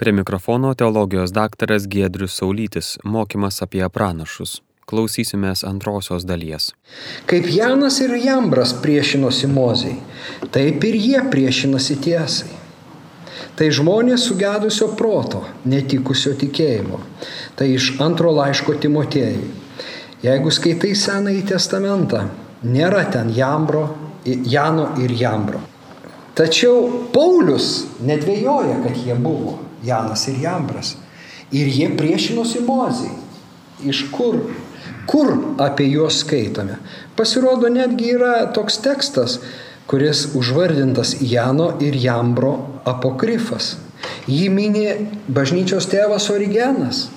Prie mikrofono teologijos daktaras Giedrius Saulytis, mokymas apie pranašus. Klausysimės antrosios dalies. Kaip Janas ir Jambras priešinosi Mozijai, taip ir jie priešinasi tiesai. Tai žmonės sugedusio proto, netikusio tikėjimo. Tai iš antro laiško Timotėjui. Jeigu skaitai Senąjį testamentą, nėra ten Jambro, Jano ir Jambro. Tačiau Paulius nedvėjoja, kad jie buvo Janas ir Jambras. Ir jie priešinosi Mozijai. Iš kur Kur apie juos skaitome? Pasirodo, netgi yra toks tekstas, kuris užvardintas Jano ir Jambro apokrifas. Jį minė bažnyčios tėvas Origenas,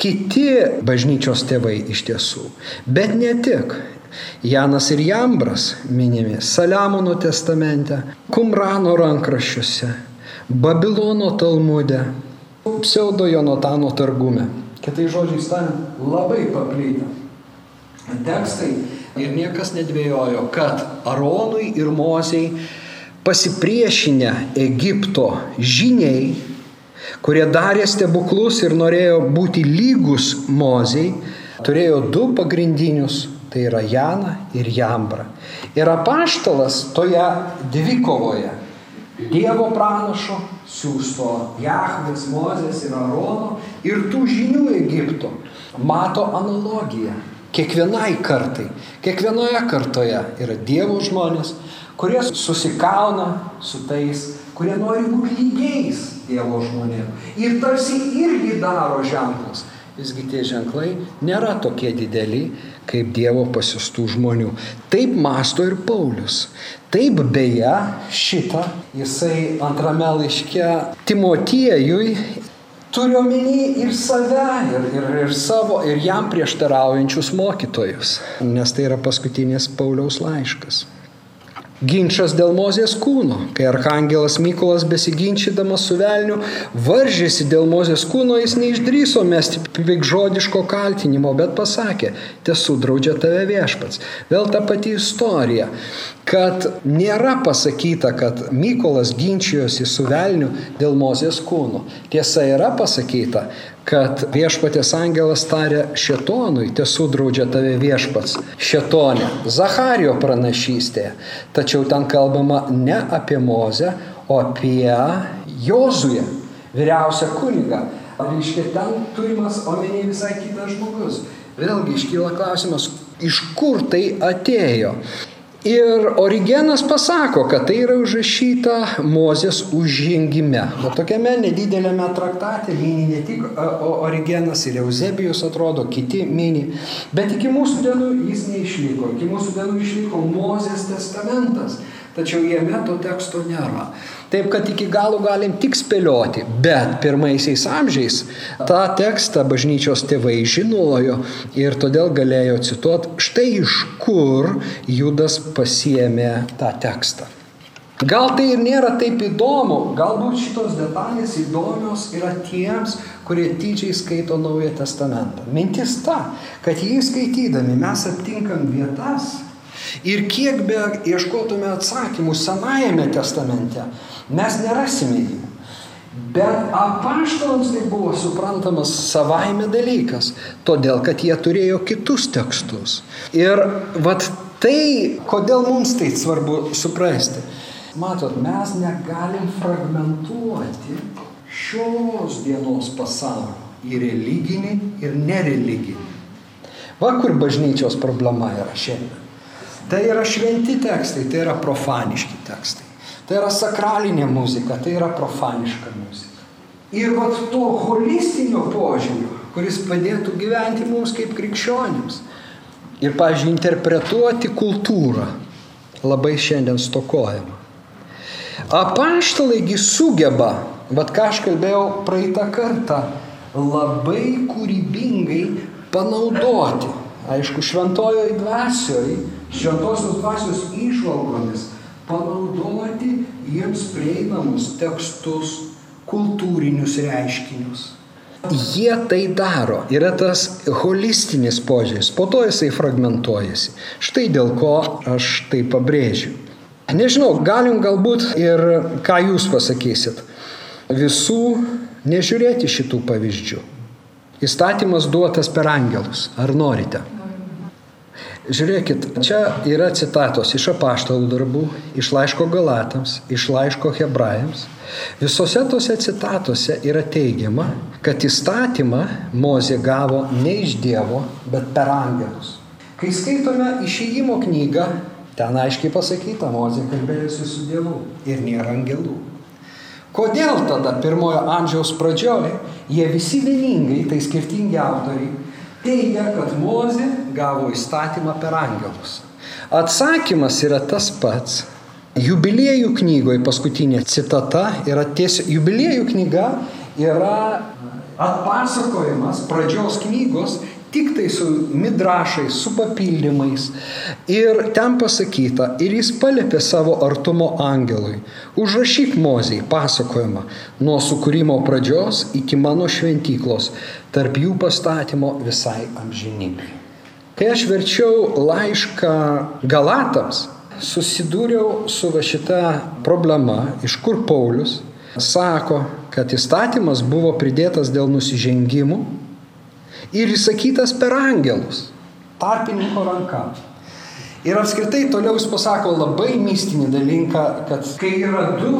kiti bažnyčios tėvai iš tiesų. Bet ne tik. Janas ir Jambras minimi Saliamono testamente, Kumrano rankraščiuose, Babilono Talmude, pseudo Jonatano targume. Kitai žodžiai tariant, labai paplitę tekstai ir niekas nedvėjojo, kad Aronui ir Mozei pasipriešinę Egipto žiniai, kurie darė stebuklus ir norėjo būti lygus Mozei, turėjo du pagrindinius, tai yra Jana ir Jambra. Ir apaštalas toje dvikovoje, Dievo pranašo, siūsto Jahvės, Mozės ir Arono ir tų žinių Egipto, mato analogiją Kiekvienai kartai, kiekvienoje kartoje yra Dievo žmonės, kurie susikauna su tais, kurie nori būti lygiais Dievo žmonėms. Ir tarsi irgi daro ženklus. Visgi tie ženklai nėra tokie dideli, kaip Dievo pasiustų žmonių. Taip masto ir Paulius. Taip beje šitą jisai antrame laiške Timotiejui turi omeny ir save, ir, ir, ir savo, ir jam prieštaraujančius mokytojus, nes tai yra paskutinis Pauliaus laiškas. Ginčas dėl Mozės kūno, kai arhangelas Mykolas besiginčydamas su velniu varžėsi dėl Mozės kūno, jis neišdryso mesti pikžodiško kaltinimo, bet pasakė, tiesų draudžia tave viešpats. Vėl ta pati istorija kad nėra pasakyta, kad Mykolas ginčijosi su velniu dėl Mozės kūno. Tiesa yra pasakyta, kad viešpatės angelas tarė šetonui, tiesų draudžia tave viešpats, šetonė, Zachario pranašystėje. Tačiau ten kalbama ne apie Mozę, o apie Jozują, vyriausią kunigą. Reiškia, ten turimas omeny visai kitas žmogus. Vėlgi iškyla klausimas, iš kur tai atėjo. Ir Origenas pasako, kad tai yra užrašyta Mozės užžengime. O tokiame nedidelėme traktate mini ne tik Origenas ir Eusebijus atrodo, kiti mini, bet iki mūsų dienų jis neišliko. Iki mūsų dienų išliko Mozės testamentas tačiau jame to teksto nėra. Taip kad iki galo galim tik spėlioti, bet pirmaisiais amžiais tą tekstą bažnyčios tėvai žinojo ir todėl galėjo cituoti štai iš kur Judas pasiemė tą tekstą. Gal tai ir nėra taip įdomu, galbūt šitos detalės įdomios yra tiems, kurie tyčiai skaito Naują Testamentą. Mintis ta, kad jį skaitydami mes aptinkam vietas, Ir kiek be ieškotume atsakymų Senajame testamente, mes nerasime jų. Bet apaštalams tai buvo suprantamas savaime dalykas, todėl kad jie turėjo kitus tekstus. Ir vat tai, kodėl mums tai svarbu suprasti. Matot, mes negalim fragmentuoti šios dienos pasaulio į religinį ir nereliginį. Va kur bažnyčios problema yra šiandien. Tai yra šventi tekstai, tai yra profaniški tekstai. Tai yra sakralinė muzika, tai yra profaniška muzika. Ir vat to holistinio požiūrio, kuris padėtų gyventi mums kaip krikščionims. Ir, pažiūrėjau, interpretuoti kultūrą labai šiandien stokojama. Apaštalaigi sugeba, vad ką aš kalbėjau praeitą kartą, labai kūrybingai panaudoti, aišku, šventojoj dvasioj šventosios dvasios išvalgomis panaudoti jiems prieinamus tekstus, kultūrinius reiškinius. Jie tai daro, yra tas holistinis požiūris, po to jisai fragmentuojasi. Štai dėl ko aš tai pabrėžiu. Nežinau, galim galbūt ir ką jūs pasakysit. Visų nežiūrėti šitų pavyzdžių. Įstatymas duotas per angelus. Ar norite? Žiūrėkit, čia yra citatos iš apaštalų darbų, iš laiško Galatams, iš laiško Hebrajams. Visose tose citatose yra teigiama, kad įstatymą Mozė gavo ne iš Dievo, bet per angelus. Kai skaitome išėjimo knygą, ten aiškiai pasakyta, Mozė kalbėjusi su Dievu ir nėra angelų. Kodėl tada pirmojo amžiaus pradžioje jie visi vieningai, tai skirtingi autoriai, teigia, kad Mozė gavo įstatymą per angelus? Atsakymas yra tas pats. Jubiliejų knygoje paskutinė citata yra tiesiog, jubiliejų knyga yra atpasakojimas pradžios knygos tik tai su midrašais, su papildymais. Ir ten pasakyta, ir jis palėpė savo artumo angelui. Užrašyk moziai pasakojimą nuo sukūrimo pradžios iki mano šventyklos, tarp jų pastatymo visai amžinybei. Kai aš verčiau laišką Galatams, susidūriau su va šita problema, iš kur Paulius sako, kad įstatymas buvo pridėtas dėl nusižengimų ir įsakytas per angelus, tarpininko ranka. Ir apskritai toliau jis pasako labai mistinį dalyką, kad kai yra du,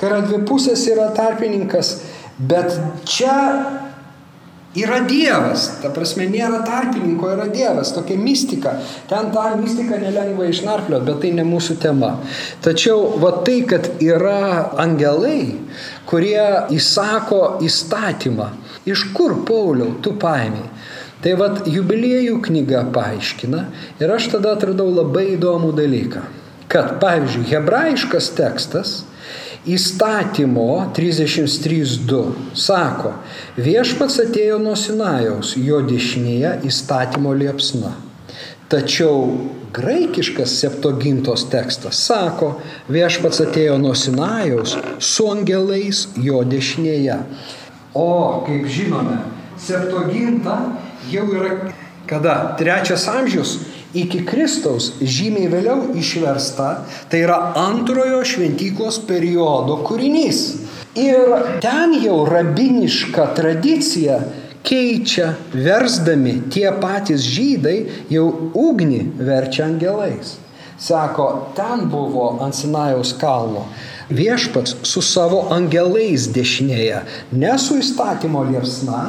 kai yra dvi pusės, yra tarpininkas, bet čia yra Dievas, ta prasme nėra tarpininko, yra Dievas, tokia mistika. Ten tą mistiką nelengva išnarpliot, bet tai ne mūsų tema. Tačiau va tai, kad yra angelai, kurie įsako įstatymą, iš kur Pauliau tu paėmė. Tai vad jubiliejų knyga paaiškina ir aš tada atradau labai įdomų dalyką. Kad pavyzdžiui, hebrajiškas tekstas įstatymo 33.2 sako, viešpats atėjo nuo Sinajaus, jo dešinėje įstatymo liepsna. Tačiau graikiškas septogintos tekstas sako, viešpats atėjo nuo Sinajaus su angelais jo dešinėje. O, kaip žinome, septoginta jau yra kada? Trečias amžius iki Kristaus žymiai vėliau išversta, tai yra antrojo šventyklos periodo kūrinys. Ir ten jau rabiniška tradicija keičia, versdami tie patys žydai jau ugnį verčia angelais. Sako, ten buvo ant Sinajaus kalno viešpats su savo angelais dešinėje, ne su įstatymo liepsna,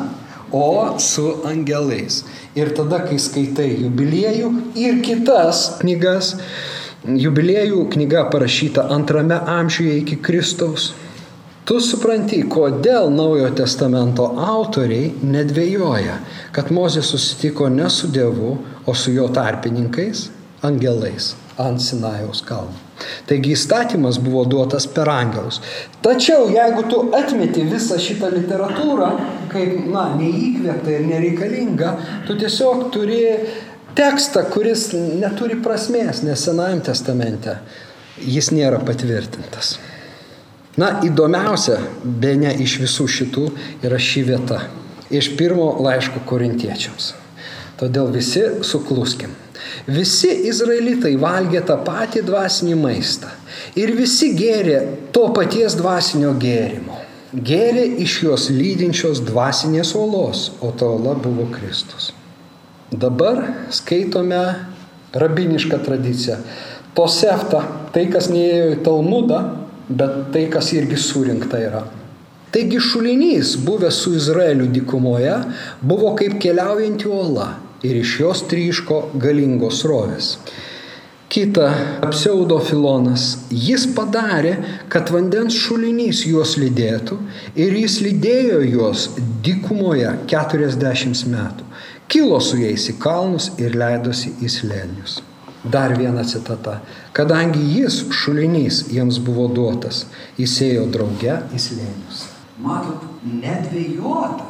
o su angelais. Ir tada, kai skaitai jubiliejų ir kitas knygas, jubiliejų knyga parašyta antrame amžiuje iki Kristaus, tu supranti, kodėl Naujojo testamento autoriai nedvėjoja, kad Mozė susitiko ne su Dievu, o su jo tarpininkais, angelais ant Sinajaus kalno. Taigi įstatymas buvo duotas per angelus. Tačiau jeigu tu atmeti visą šitą literatūrą, kaip, na, neįkvėpta ir nereikalinga, tu tiesiog turi tekstą, kuris neturi prasmės, nes Senajame testamente jis nėra patvirtintas. Na, įdomiausia, be ne iš visų šitų, yra ši vieta. Iš pirmo laiško korintiečiams. Todėl visi sukluskim. Visi izraelitai valgė tą patį dvasinį maistą ir visi gėrė to paties dvasinio gėrimo. Gėrė iš jos lydinčios dvasinės olos, o ta ola buvo Kristus. Dabar skaitome rabinišką tradiciją. Tosefta, tai kas neėjo į Talmudą, bet tai kas irgi surinkta yra. Taigi šulinys, buvęs su Izraeliu dykumoje, buvo kaip keliaujanti ola ir iš jos tryško galingos rovės. Kita pseudofilonas, jis padarė, kad vandens šulinys juos lydėtų ir jis lydėjo juos dykumoje 40 metų. Kilo su jais į kalnus ir leidosi į slėnius. Dar viena citata. Kadangi jis šulinys jiems buvo duotas, jis ėjo drauge į slėnius. Matot, nedvėjota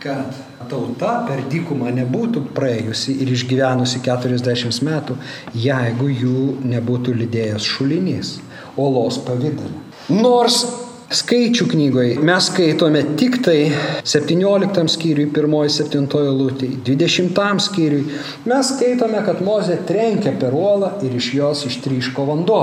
kad tauta per dykumą nebūtų praėjusi ir išgyvenusi 40 metų, jeigu jų nebūtų lydėjęs šulinys, olos pavydalė. Nors skaičių knygoje mes skaitome tik tai 17 skyriui, 1-7 lūtį, 20 skyriui mes skaitome, kad Mozė trenkė per uolą ir iš jos ištryško vanduo.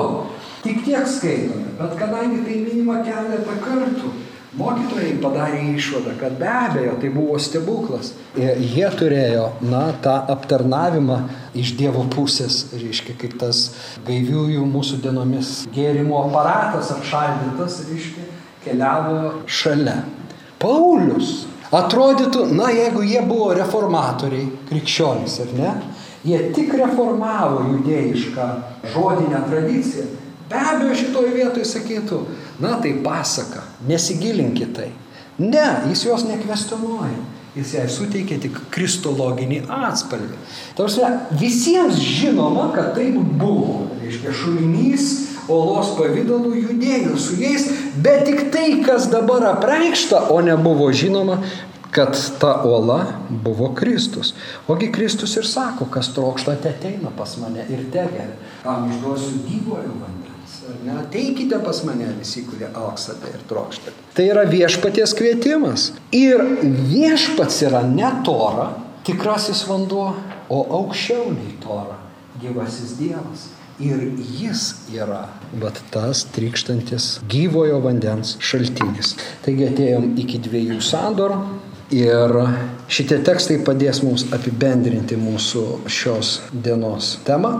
Tik tiek skaitome, bet kadangi tai minima keletą kartų, Mokytojai padarė išvadą, kad be abejo tai buvo stebuklas. Ir jie turėjo, na, tą aptarnavimą iš Dievo pusės, reiškia, kaip tas gaiviųjų mūsų dienomis gėrimo aparatas apšaldytas, reiškia, keliavo šalia. Paulius atrodytų, na, jeigu jie buvo reformatoriai, krikščionys, ar ne, jie tik reformavo judėjišką žodinę tradiciją, Be abejo, šitoje vietoje sakytų, na tai pasaka, nesigilinkit tai. Ne, jis jos nekvestionuoja. Jis jai suteikia tik kristologinį atspalvį. Tarsi visiems žinoma, kad taip buvo. Reiškia, šulinys olos pavydalų judėjo su jais, bet tik tai, kas dabar apreikšta, o nebuvo žinoma, kad ta uola buvo Kristus. Ogi Kristus ir sako, kas trokštate ateina pas mane ir tegeria. Kam išduosiu gyvojo vandens. Ne, ateikite pas mane visi, kurie auksate ir trokštate. Tai yra viešpaties kvietimas. Ir viešpats yra ne tora, tikrasis vanduo, o aukščiau nei tora, gyvasis Dievas. Ir jis yra, bet tas trykštantis gyvojo vandens šaltinis. Taigi atėjom iki dviejų sandorų ir šitie tekstai padės mums apibendrinti mūsų šios dienos temą.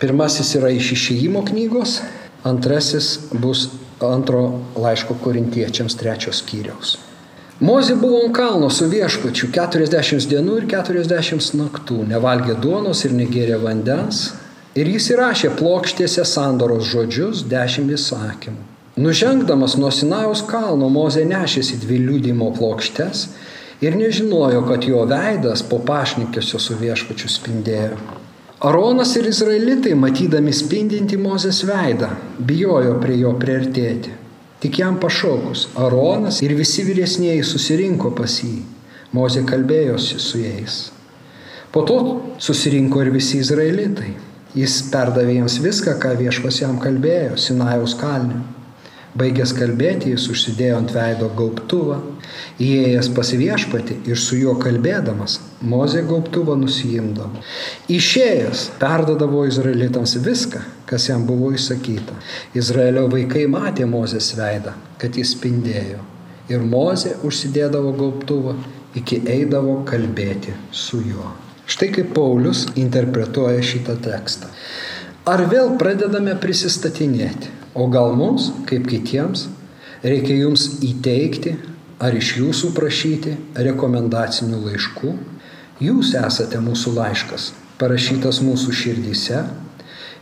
Pirmasis yra iš išėjimo knygos, antrasis bus antro laiško korintiečiams trečios skyriaus. Mozė buvo ant kalno su viešpačiu 40 dienų ir 40 naktų, nevalgė duonos ir negėrė vandens, ir jis įrašė plokštėse sandoros žodžius dešimt įsakymų. Nužengdamas nuo Sinajaus kalno Mozė nešėsi dvi liūdimo plokštes ir nežinojo, kad jo veidas po pašnikėsio su viešpačiu spindėjo. Aronas ir izraelitai, matydami spindinti Mozės veidą, bijojo prie jo priartėti. Tik jam pašaukus, Aronas ir visi vyresnėji susirinko pas jį. Mozė kalbėjosi su jais. Po to susirinko ir visi izraelitai. Jis perdavė jiems viską, ką viešpas jam kalbėjo Sinajaus kalniu. Baigęs kalbėti, jis užsidėjo ant veido gaubtuvą, įėjęs pas viešpati ir su juo kalbėdamas, Mozė gaubtuvą nusijimdavo. Išėjęs perdodavo izraelitams viską, kas jam buvo įsakyta. Izraelio vaikai matė Mozės veidą, kad jis spindėjo. Ir Mozė užsidėdavo gaubtuvą, iki eidavo kalbėti su juo. Štai kaip Paulius interpretuoja šitą tekstą. Ar vėl pradedame prisistatinėti? O gal mums, kaip kitiems, reikia jums įteikti ar iš jūsų prašyti rekomendacinių laiškų? Jūs esate mūsų laiškas, parašytas mūsų širdyse,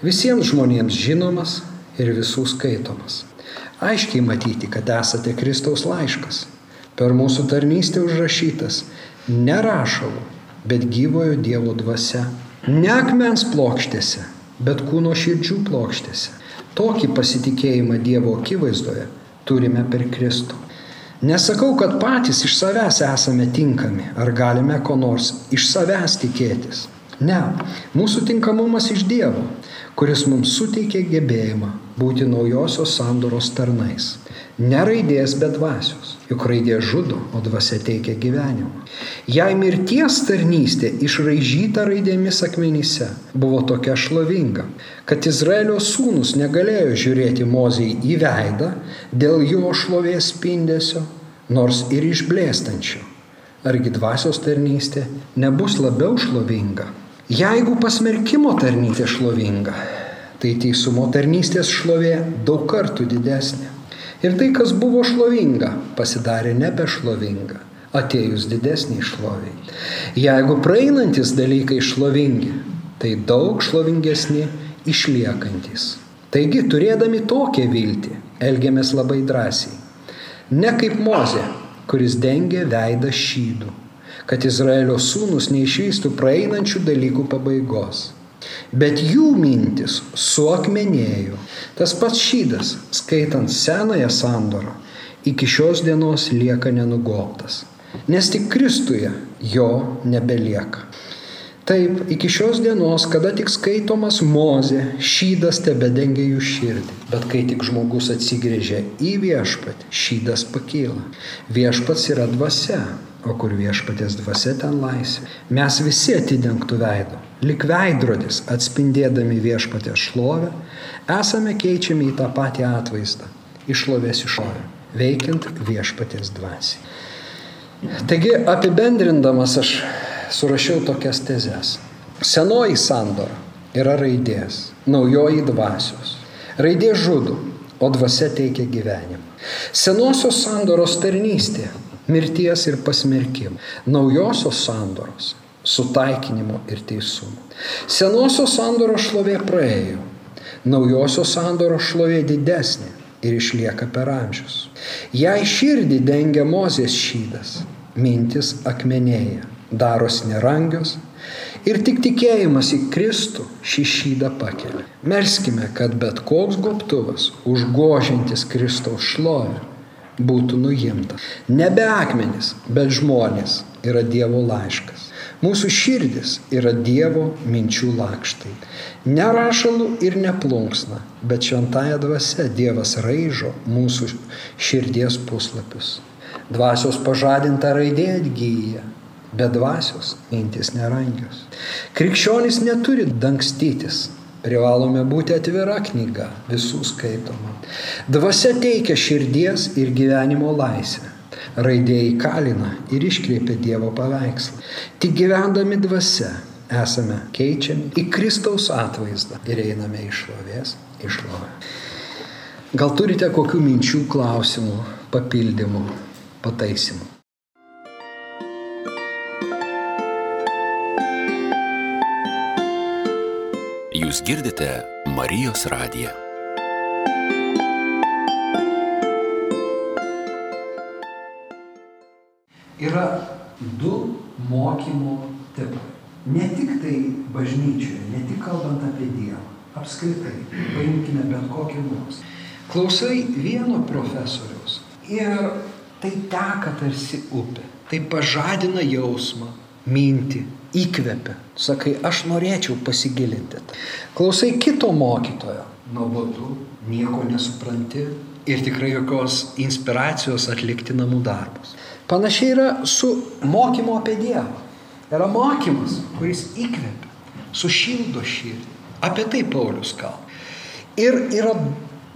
visiems žmonėms žinomas ir visų skaitomas. Aiškiai matyti, kad esate Kristaus laiškas, per mūsų tarnystę užrašytas ne rašalų, bet gyvojo Dievo dvasia, ne akmens plokštėse, bet kūno širdžių plokštėse Tokį pasitikėjimą Dievo akivaizdoje turime per Kristų. Nesakau, kad patys iš savęs esame tinkami ar galime ko nors iš savęs tikėtis. Ne, mūsų tinkamumas iš Dievo, kuris mums suteikė gebėjimą būti naujosios sandoros tarnais. Ne raidės, bet dvasios. Juk raidė žudo, o dvasia teikia gyvenimą. Jei mirties tarnystė išraižyta raidėmis akmenyse buvo tokia šlovinga, kad Izraelio sūnus negalėjo žiūrėti Mozijai į veidą dėl jo šlovės spindesio, nors ir išblėstančio. Argi dvasios tarnystė nebus labiau šlovinga? Jeigu pasmerkimo tarnystė šlovinga, tai teisumo tarnystės šlovė daug kartų didesnė. Ir tai, kas buvo šlovinga, pasidarė nebešlovinga, atėjus didesniai šloviai. Jeigu praeinantis dalykai šlovingi, tai daug šlovingesni išliekantis. Taigi, turėdami tokią viltį, elgiamės labai drąsiai. Ne kaip Mozė, kuris dengė veidą šydų, kad Izraelio sūnus neišvystų praeinančių dalykų pabaigos. Bet jų mintis suakmenėjo. Tas pats šydas, skaitant senąją sandorą, iki šios dienos lieka nenugoltas. Nes tik Kristuje jo nebelieka. Taip, iki šios dienos, kada tik skaitomas mozė, šydas tebe dengia jų širdį. Bet kai tik žmogus atsigrėžia į viešpatį, šydas pakyla. Viešpats yra dvasia, o kur viešpatės dvasia ten laisvė. Mes visi atidengtų veido, lik veidrodis atspindėdami viešpatės šlovę, esame keičiami į tą patį atvaizdą, išlovės išlovę. veikiant viešpaties dvasiai. Taigi apibendrindamas aš surašiau tokias tezes. Senoji sandora yra raidės, naujoji dvasios. Raidė žudo, o dvasia teikia gyvenimą. Senosios sandoros tarnystė - mirties ir pasmerkimo. Naujosios sandoros - sutaikinimo ir teisumo. Senosios sandoros šlovė praėjo. Naujosios sandoros šlovė didesnė ir išlieka per amžius. Jei širdį dengia mozės šydas, mintis akmenėja, daros nerangios ir tik tikėjimas į Kristų šį šydą pakelia. Melskime, kad bet koks gobtuvas, užgožintis Kristaus šlovę, būtų nuimtas. Nebe akmenys, bet žmonės yra Dievo laiškas. Mūsų širdis yra Dievo minčių lakštai. Nerašalų ir neplunksna, bet šventąją dvasę Dievas raižo mūsų širdies puslapius. Dvasios pažadinta raidė atgyja, be dvasios mintis nerangios. Krikščionys neturi dangstytis, privalome būti atvira knyga, visų skaitoma. Dvasia teikia širdies ir gyvenimo laisvę. Raidė įkalina ir iškreipia Dievo paveikslą. Tik gyvendami dvasia esame keičiami į Kristaus atvaizdą ir einame iš šlovės į šlovę. Gal turite kokių minčių, klausimų, papildymų? pataisimų. Jūs girdite Marijos radiją. Yra du mokymo tipai. Ne tik tai bažnyčioje, ne tik kalbant apie Dievą, apskritai, paimkime bet kokį mokslą. Klausai vieno profesoriaus ir tai teka tarsi upė. Tai pažadina jausmą, mintį, įkvepia. Sakai, aš norėčiau pasigilinti. Klausai kito mokytojo. Nuobodu, nieko nesupranti ir tikrai jokios inspiracijos atlikti namų darbus. Panašiai yra su mokymu apie Dievą. Yra mokymas, kuris įkvepia, sušildo širdį. Apie tai Paulius kalba. Ir yra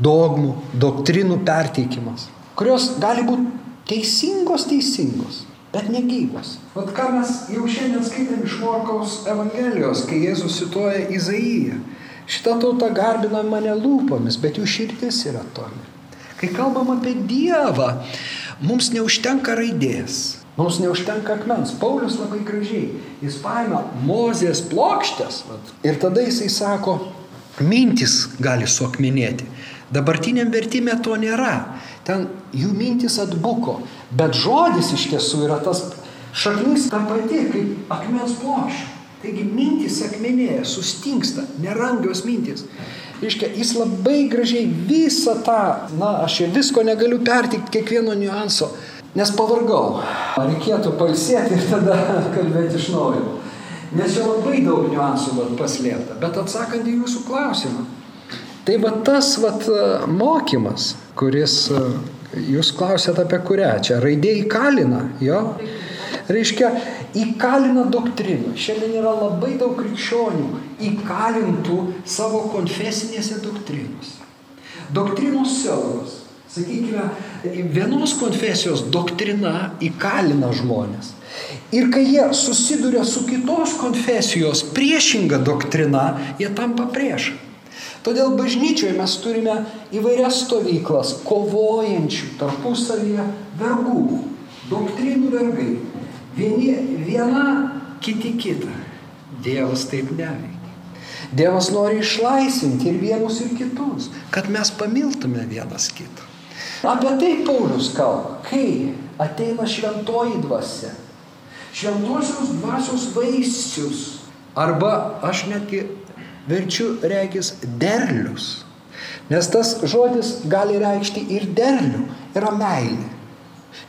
dogmų, doktrinų perteikimas, kurios gali būti teisingos, teisingos, bet negyvos. Vat ką mes jau šiandien skaitėm iš Morkaus Evangelijos, kai Jėzus cituoja Izaiją. Šitą tautą garbina mane lūpomis, bet jų širdis yra toli. Kai kalbam apie Dievą, mums neužtenka raidės, mums neužtenka akmens. Paulius labai gražiai, jis paima mozės plokštės vat, ir tada jisai sako, mintis gali suakmenėti. Dabartiniam vertime to nėra ten jų mintis atbuko, bet žodis iš tiesų yra tas šaknis ta pati, kaip akmens plokščia. Taigi mintis akmenėje, sustingsta, nerangios mintis. Iškia, jis labai gražiai visą tą, na, aš čia visko negaliu pertikti kiekvieno niuanso, nes pavargau. Reikėtų palsėti ir tada kalbėti iš naujo. Nes čia labai daug niuansų vat, paslėpta. Bet atsakant į jūsų klausimą, Tai va tas va mokymas, kuris, jūs klausėt apie kurią, čia raidė įkalina, jo? Reiškia, įkalina doktriną. Šiandien yra labai daug krikščionių įkalintų savo konfesinėse doktrinose. Doktrinos siauros. Sakykime, vienos konfesijos doktrina įkalina žmonės. Ir kai jie susiduria su kitos konfesijos priešinga doktrina, jie tampa priešai. Todėl bažnyčioje mes turime įvairias stovyklas kovojančių tarpusavyje vergų, doktrinų vergai. Vieni viena, kiti kitą. Dievas taip neveikia. Dievas nori išlaisvinti ir vienus, ir kitus, kad mes pamiltume vienas kitą. Apie tai Paulius kalba, kai ateina šventoji dvasia. Šventosios dvasios vaisius. Arba aš netgi verčiu regis derlius. Nes tas žodis gali reikšti ir derlių, yra meilė.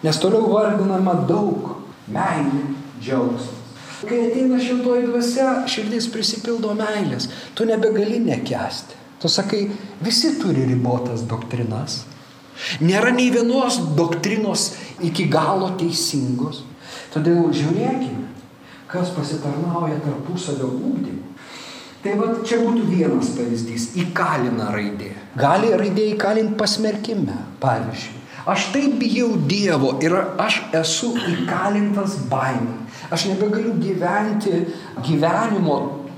Nes toliau vardinama daug meilė, džiaugsmas. Kai ateina šventoji dvasia, širdis prisipildo meilės, tu nebegali nekesti. Tu sakai, visi turi ribotas doktrinas. Nėra nei vienos doktrinos iki galo teisingos. Todėl žiūrėkime, kas pasitarnauja tarpusavio ūkdymu. Tai va čia būtų vienas pavyzdys - įkalina raidė. Gali raidė įkalinti pasmerkime, pavyzdžiui. Aš taip bijau Dievo ir aš esu įkalintas baimė. Aš nebegaliu gyventi gyvenimo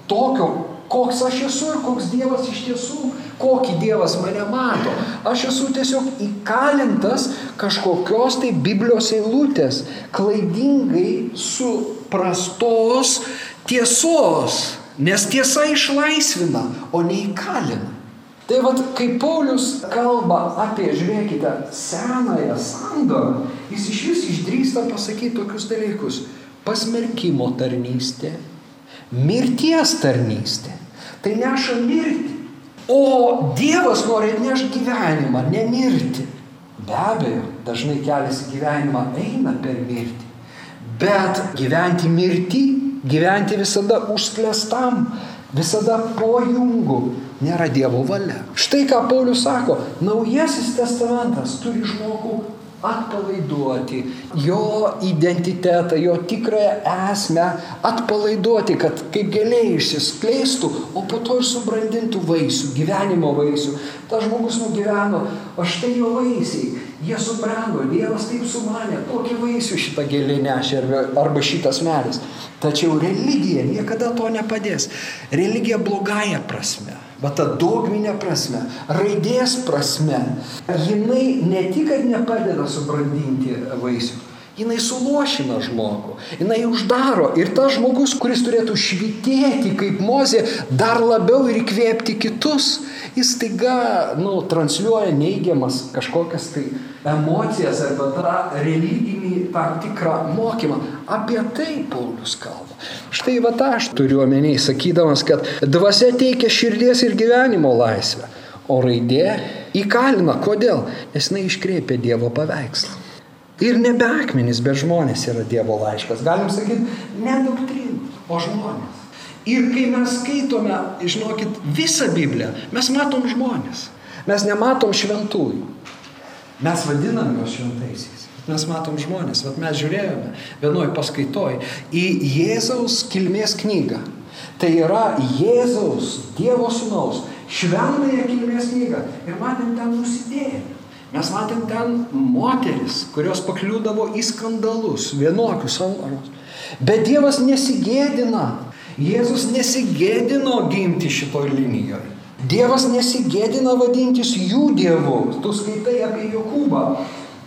tokio, koks aš esu ir koks Dievas iš tiesų, kokį Dievas mane mato. Aš esu tiesiog įkalintas kažkokios tai Biblijos eilutės, klaidingai suprastos tiesos, nes tiesa išlaisvina, o neįkalina. Tai vad, kai Paulius kalba apie, žiūrėkite, senąją sandorą, jis iš vis išdrįsta pasakyti tokius dalykus. Pasmerkimo tarnystė, mirties tarnystė. Tai neša mirtį. O Dievas nori atnešti gyvenimą, ne mirtį. Be abejo, dažnai kelias į gyvenimą eina per mirtį. Bet gyventi mirtį, gyventi visada užsklėstam, visada pojungų nėra Dievo valia. Štai ką Paulius sako, naujasis testamentas turi žmogų atpalaiduoti, jo identitetą, jo tikrąją esmę atpalaiduoti, kad kaip gėliai išsiskleistų, o po to ir subrandintų vaisių, gyvenimo vaisių. Ta žmogus nugyveno, o štai jo vaisiai, jie subrendo, Dievas taip sumanė, tokį vaisių šitą gėlį nešė arba šitas medis. Tačiau religija niekada to nepadės. Religija blogąją prasme va ta dogminė prasme, raidės prasme, jinai ne tik, kad nepadeda subrandinti vaisių, jinai suluošina žmogų, jinai uždaro ir tas žmogus, kuris turėtų švitėti kaip mozė, dar labiau ir įkvėpti kitus, jis taiga, nu, transliuoja neigiamas kažkokias tai emocijas arba tą religinį tam tikrą mokymą. Apie tai Paulius kalba. Štai va tą aš turiu omeny, sakydamas, kad dvasia teikia širdies ir gyvenimo laisvę, o raidė įkalina. Kodėl? Nes jinai iškreipia Dievo paveikslą. Ir nebe akmenys, bet žmonės yra Dievo laiškas. Galim sakyti, ne doktrinų, o žmonės. Ir kai mes skaitome, žinokit, visą Bibliją, mes matom žmonės. Mes nematom šventųjų. Mes vadinam juos šventaisiais. Mes matom žmonės, bet mes žiūrėjome vienoj paskaitoj į Jėzaus kilmės knygą. Tai yra Jėzaus, Dievo sūnaus, šventąją kilmės knygą. Ir matėm ten nusidėjėlį. Mes matėm ten moteris, kurios pakliūdavo į skandalus, vienokius anvarus. Bet Dievas nesigėdina. Jėzus nesigėdino gimti šitoj linijoje. Dievas nesigėdina vadintis jų dievu. Tu skaitai apie Jokūbą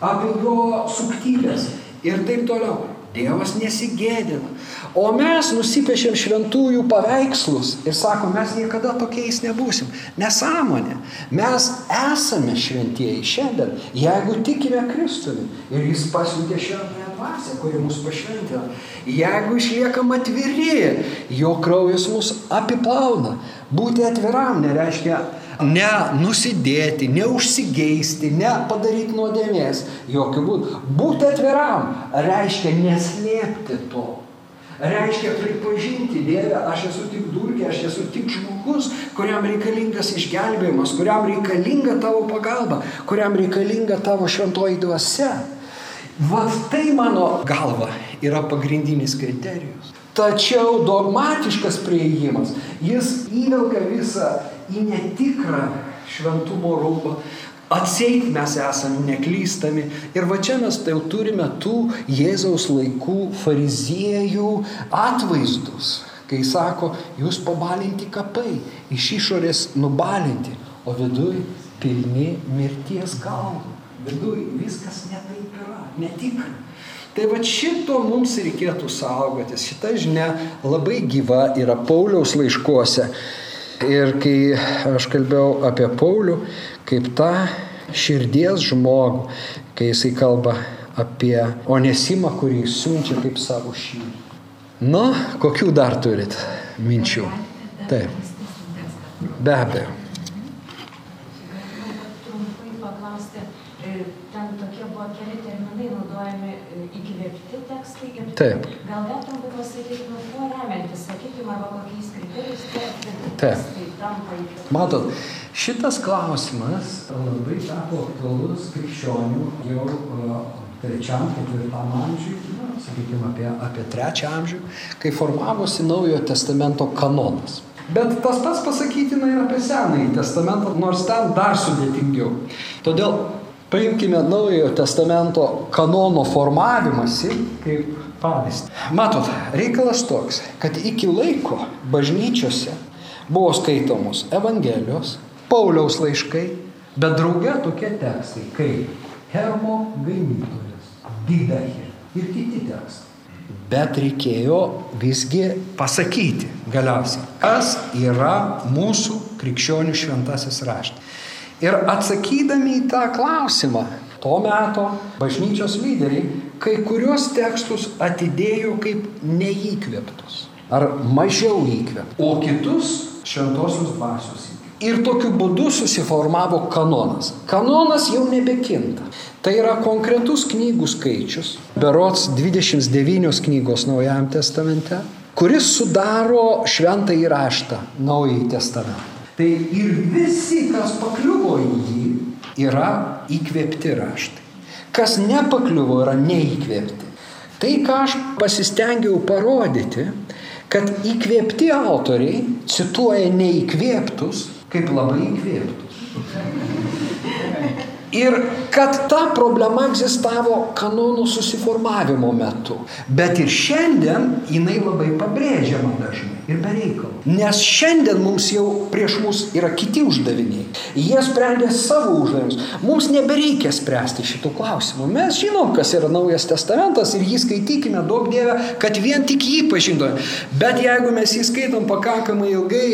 apie jo suktybės ir taip toliau. Dievas nesigėdina. O mes nusipiešiam šventųjų paveikslus ir sakom, mes niekada tokiais nebūsim. Nesąmonė. Mes esame šventieji šiandien, jeigu tikime Kristumi. Ir jis pasiuntė šventąją dvasę, kuri mus pašventina. Jeigu išliekam atviri, jo kraujas mus apiplauna. Būti atviram nereiškia ne nusidėti, ne užsigeisti, ne padaryti nuodėmės. Jokių būdų. Būti atviram reiškia neslėpti to. Reiškia pripažinti, Dieve, aš esu tik durkė, aš esu tik žmogus, kuriam reikalingas išgelbėjimas, kuriam reikalinga tavo pagalba, kuriam reikalinga tavo šventoji dvasia. Vat tai mano galva yra pagrindinis kriterijus. Tačiau dogmatiškas prieigimas, jis įvelka visą į netikrą šventumo rūbą. Atseit mes esame neklystami. Ir va čia mes tai jau turime tų Jėzaus laikų fariziejų atvaizdus. Kai sako, jūs pabalinti kapai, iš išorės nubalinti, o viduj pilni mirties galvų. Viduj viskas netaip yra, netikra. Tai va šito mums reikėtų saugotis. Šita žinia labai gyva yra Pauliaus laiškuose. Ir kai aš kalbėjau apie Paulių, kaip tą širdies žmogų, kai jisai kalba apie onesimą, kurį siunčia kaip savo šį. Nu, kokių dar turit minčių? Taip. Be abejo. Įkvėpti tekstai. Taip. Gal dar trumpai pasakyti, nu, kuo remiantis, sakykime, arba Taip. Matot, šitas klausimas labai tapo aktualus krikščionių jau trečiam, ketvirtam amžiui, na, sakykime, apie, apie trečią amžių, kai formavosi naujojo testamento kanonas. Bet tas pats pasakytina ir apie Senąjį testamentą, nors ten dar sudėtingiau. Todėl Paimkime Naujojo testamento kanono formavimąsi kaip pavyzdį. Matot, reikalas toks, kad iki laiko bažnyčiose buvo skaitomos Evangelijos, Pauliaus laiškai, bet drauge tokie tekstai kaip Hermo ganytojas, Didahir ir kiti tekstai. Bet reikėjo visgi pasakyti galiausiai, kas yra mūsų krikščionių šventasis raštas. Ir atsakydami į tą klausimą, to meto bažnyčios lyderiai kai kuriuos tekstus atidėjo kaip neįkvėptus ar mažiau įkvėptus, o kitus šventosios dvasios įkvėptus. Ir tokiu būdu susiformavo kanonas. Kanonas jau nebekinta. Tai yra konkretus knygų skaičius, berots 29 knygos Naujajam testamente, kuris sudaro šventą įraštą Naująjį testamentą. Tai ir visi, kas pakliuvo į jį, yra įkvėpti raštai. Kas nepakliuvo, yra neįkvėpti. Tai, ką aš pasistengiau parodyti, kad įkvėpti autoriai cituoja neįkvėptus kaip labai įkvėptus. Ir kad ta problema egzistavo kanonų susiformavimo metu. Bet ir šiandien jinai labai pabrėžiama dažnai ir be reikalo. Nes šiandien mums jau prieš mus yra kiti uždaviniai. Jie sprendė savo uždavinius. Mums nebereikia spręsti šitų klausimų. Mes žinom, kas yra Naujas testamentas ir jį skaitykime daug dievę, kad vien tik jį pažintume. Bet jeigu mes jį skaitom pakankamai ilgai,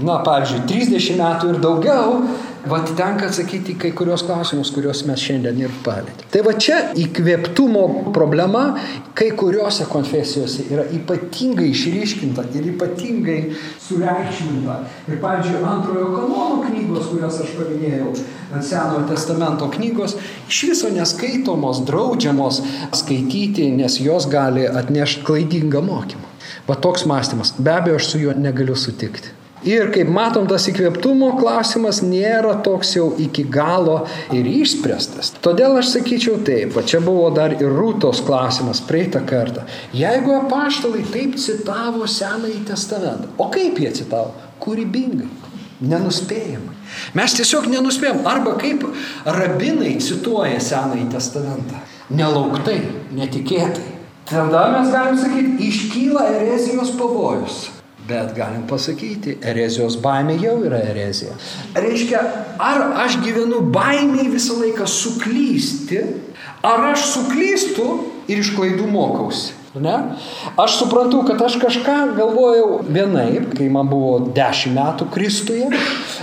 na, pavyzdžiui, 30 metų ir daugiau, Vat tenka atsakyti kai kurios klausimus, kuriuos mes šiandien ir palėtėme. Tai va čia įkvėptumo problema kai kuriuose konfesijose yra ypatingai išryškinta ir ypatingai sureikšminta. Ir pavyzdžiui, antrojo kanono knygos, kurias aš paminėjau, Senojo testamento knygos, iš viso neskaitomos, draudžiamos skaityti, nes jos gali atnešti klaidingą mokymą. Va toks mąstymas. Be abejo, aš su juo negaliu sutikti. Ir kaip matom, tas įkvėptumo klausimas nėra toks jau iki galo ir išspręstas. Todėl aš sakyčiau taip, o čia buvo dar ir Rūtos klausimas praeitą kartą. Jeigu apaštalai taip citavo Senąjį testamentą, o kaip jie citavo? Kūrybingai, nenuspėjamai. Mes tiesiog nenuspėjom. Arba kaip rabinai cituoja Senąjį testamentą. Nelauktai, netikėtai. Tada mes galim sakyti, iškyla erezijos pavojus. Bet galim pasakyti, erezijos baimė jau yra erezija. Reiškia, ar aš gyvenu baimiai visą laiką suklysti, ar aš suklystu ir iš klaidų mokausi. Ne? Aš suprantu, kad aš kažką galvojau vienaip, kai man buvo 10 metų Kristuje,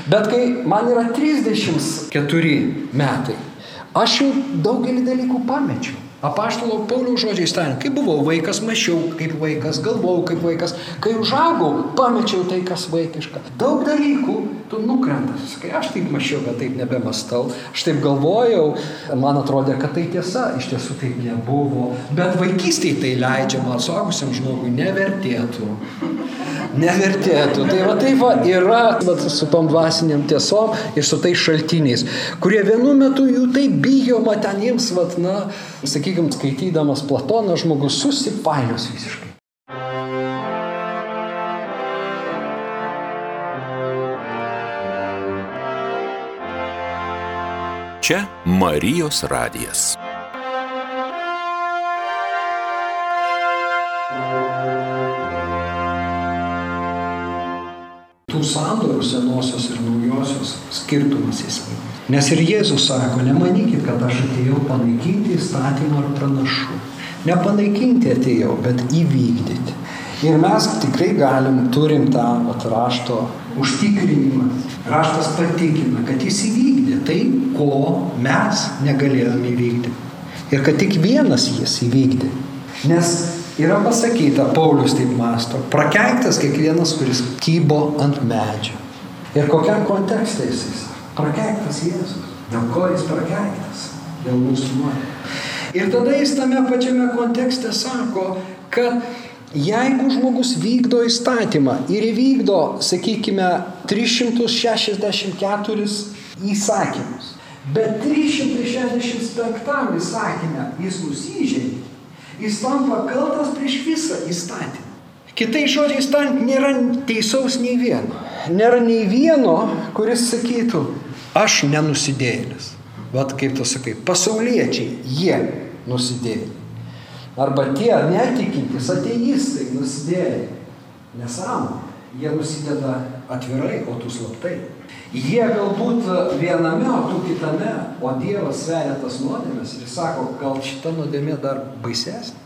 bet kai man yra 34 metai, aš jau daugelį dalykų pamečiau. Apaštalo Pauliaus žodžiais tariant, kai buvau vaikas, mačiau kaip vaikas, galvojau kaip vaikas, kai užaugau, pamečiau tai, kas vaikiška. Daug dalykų tu nukrenta. Kai aš taip mačiau, bet taip nebemastau, aš taip galvojau, man atrodė, kad tai tiesa, iš tiesų taip nebuvo. Bet vaikystėje tai leidžiama, suaugusiam žmogui nevertėtų. Nevertėtų. Tai va tai va yra va, su tom dvasiniam tiesom ir su tais šaltiniais, kurie vienu metu jų taip bijoma ten jiems, va, na, sakykime, skaitydamas Platoną, žmogus susipainios visiškai. Čia Marijos radijas. tų sandorų senosios ir naujosios skirtumas esminis. Nes ir Jėzus sako, nemanykit, kad aš atėjau panaikinti įstatymą ar pranašų. Nepanaikinti atėjau, bet įvykdyti. Ir mes tikrai galim, turim tą vat, rašto užtikrinimą. Raštas patikina, kad jis įvykdė tai, ko mes negalėjome įvykdyti. Ir kad tik vienas jis įvykdė. Nes yra pasakyta, Paulius taip masto, prakeiktas kiekvienas, kuris kybo ant medžio. Ir kokiam kontekste jis prakeiktas Jėzus. Dėl ko jis prakeiktas? Dėl mūsų nuodėmės. Ir tada jis tame pačiame kontekste sako, kad jeigu žmogus vykdo įstatymą ir įvykdo, sakykime, 364 įsakymus, bet 365 įsakymę jis nusižengė, jis tampa kaltas prieš visą įstatymą. Kitai žodžiais tariant, nėra teisaus nei vieno. Nėra nei vieno, kuris sakytų, aš nenusidėjėlis. Vat kaip tu sakai, pasauliečiai, jie nusidėjo. Arba tie netikintis ateistai nusidėjo. Nesąmonė. Jie nusideda atvirai, o tu slaptai. Jie galbūt viename, o tu kitame, o Dievas sveria tas nuodėmės ir sako, gal šita nuodėmė dar baisesnė.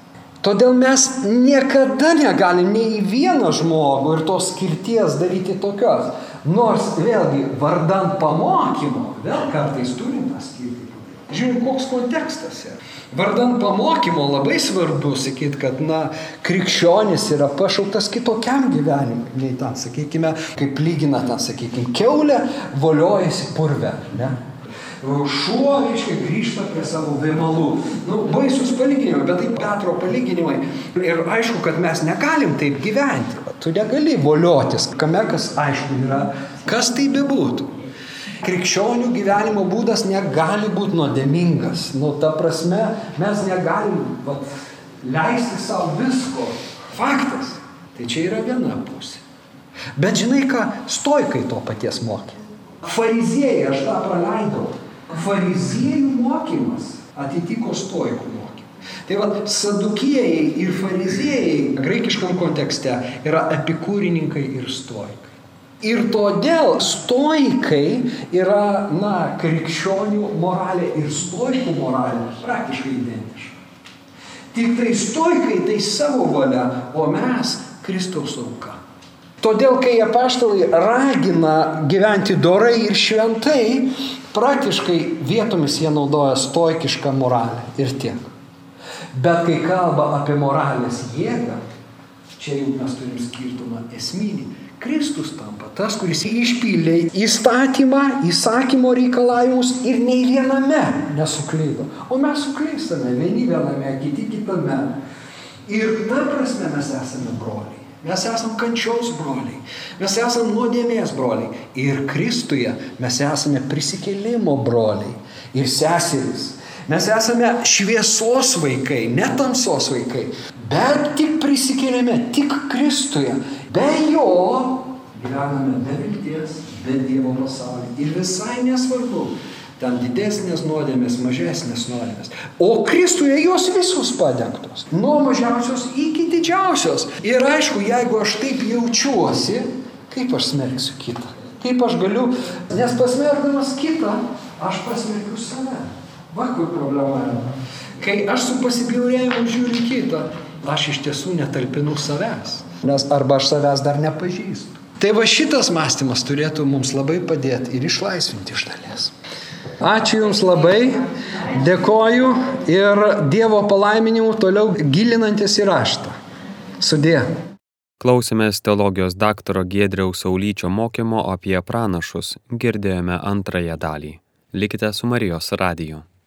Todėl mes niekada negalim nei į vieną žmogų ir tos skirties daryti tokios. Nors vėlgi vardan pamokymo, vėl kartais turim tą skirtį. Žiūrėk, koks kontekstas yra. Vardan pamokymo labai svarbu sakyti, kad, na, krikščionis yra pašauktas kitokiam gyvenimui, nei ten, sakykime, kaip lygina ten, sakykime, keulė voliojasi purve, ne? Šuo, reiškia, grįžta prie savo vėmalų. Nu, baisus palyginimai, bet tai Petro palyginimai. Ir aišku, kad mes negalim taip gyventi. Tu negali voliotis, kame kas aišku yra, kas tai bebūtų. Krikščionių gyvenimo būdas negali būti nuodėmingas. Nu, ta prasme, mes negalim vat, leisti savo visko. Faktas. Tai čia yra viena pusė. Bet žinai ką, stoikai to paties mokė. Fariziejai, aš tą praleidau. Fariziejų mokymas atitiko stoikų mokymą. Tai vad, sadukėjai ir fariziejai graikiškam kontekste yra epikūrininkai ir stoikai. Ir todėl stoikai yra, na, krikščionių moralė ir stoikų moralė praktiškai identiška. Tik tai stoikai tai savo valia, o mes Kristaus auka. Todėl, kai apaštalai ragina gyventi dorai ir šventai, praktiškai vietomis jie naudoja stoikišką moralę ir tiek. Bet kai kalba apie moralės jėgą, čia jau mes turim skirtumą esminį Kristus tampa tas, kuris išpildė įstatymą, įsakymo reikalavimus ir nei viename nesuklydo. O mes suklystame vieni viename, kiti kitame. Ir ta prasme mes esame broliai. Mes esame kančios broliai. Mes esame nuodėmės broliai. Ir Kristuje mes esame prisikėlimo broliai ir seserys. Mes esame šviesos vaikai, ne tamsos vaikai. Bet tik prisikėlėme, tik Kristuje. Be jo gyvename be vilties, be Dievo pasaulį. Ir visai nesvarbu, ten didesnės nuodėmės, mažesnės nuodėmės. O Kristuje jos visus padengtos. Nuo mažiausios iki didžiausios. Ir aišku, jeigu aš taip jaučiuosi, kaip aš smerksiu kitą? Kaip aš galiu, nes pasmerkdamas kitą, aš pasmerkiu save. Va kur problema yra. Kai aš su pasibjaurėjimu žiūriu kitą, aš iš tiesų netalpinu savęs. Nes arba aš savęs dar nepažįstu. Tai va šitas mąstymas turėtų mums labai padėti ir išlaisvinti iš dalies. Ačiū Jums labai, dėkoju ir Dievo palaiminimų toliau gilinantis į raštą. Sudė. Klausėmės teologijos daktaro Giedriaus Saulyčio mokymo apie pranašus, girdėjome antrąją dalį. Likite su Marijos radiju.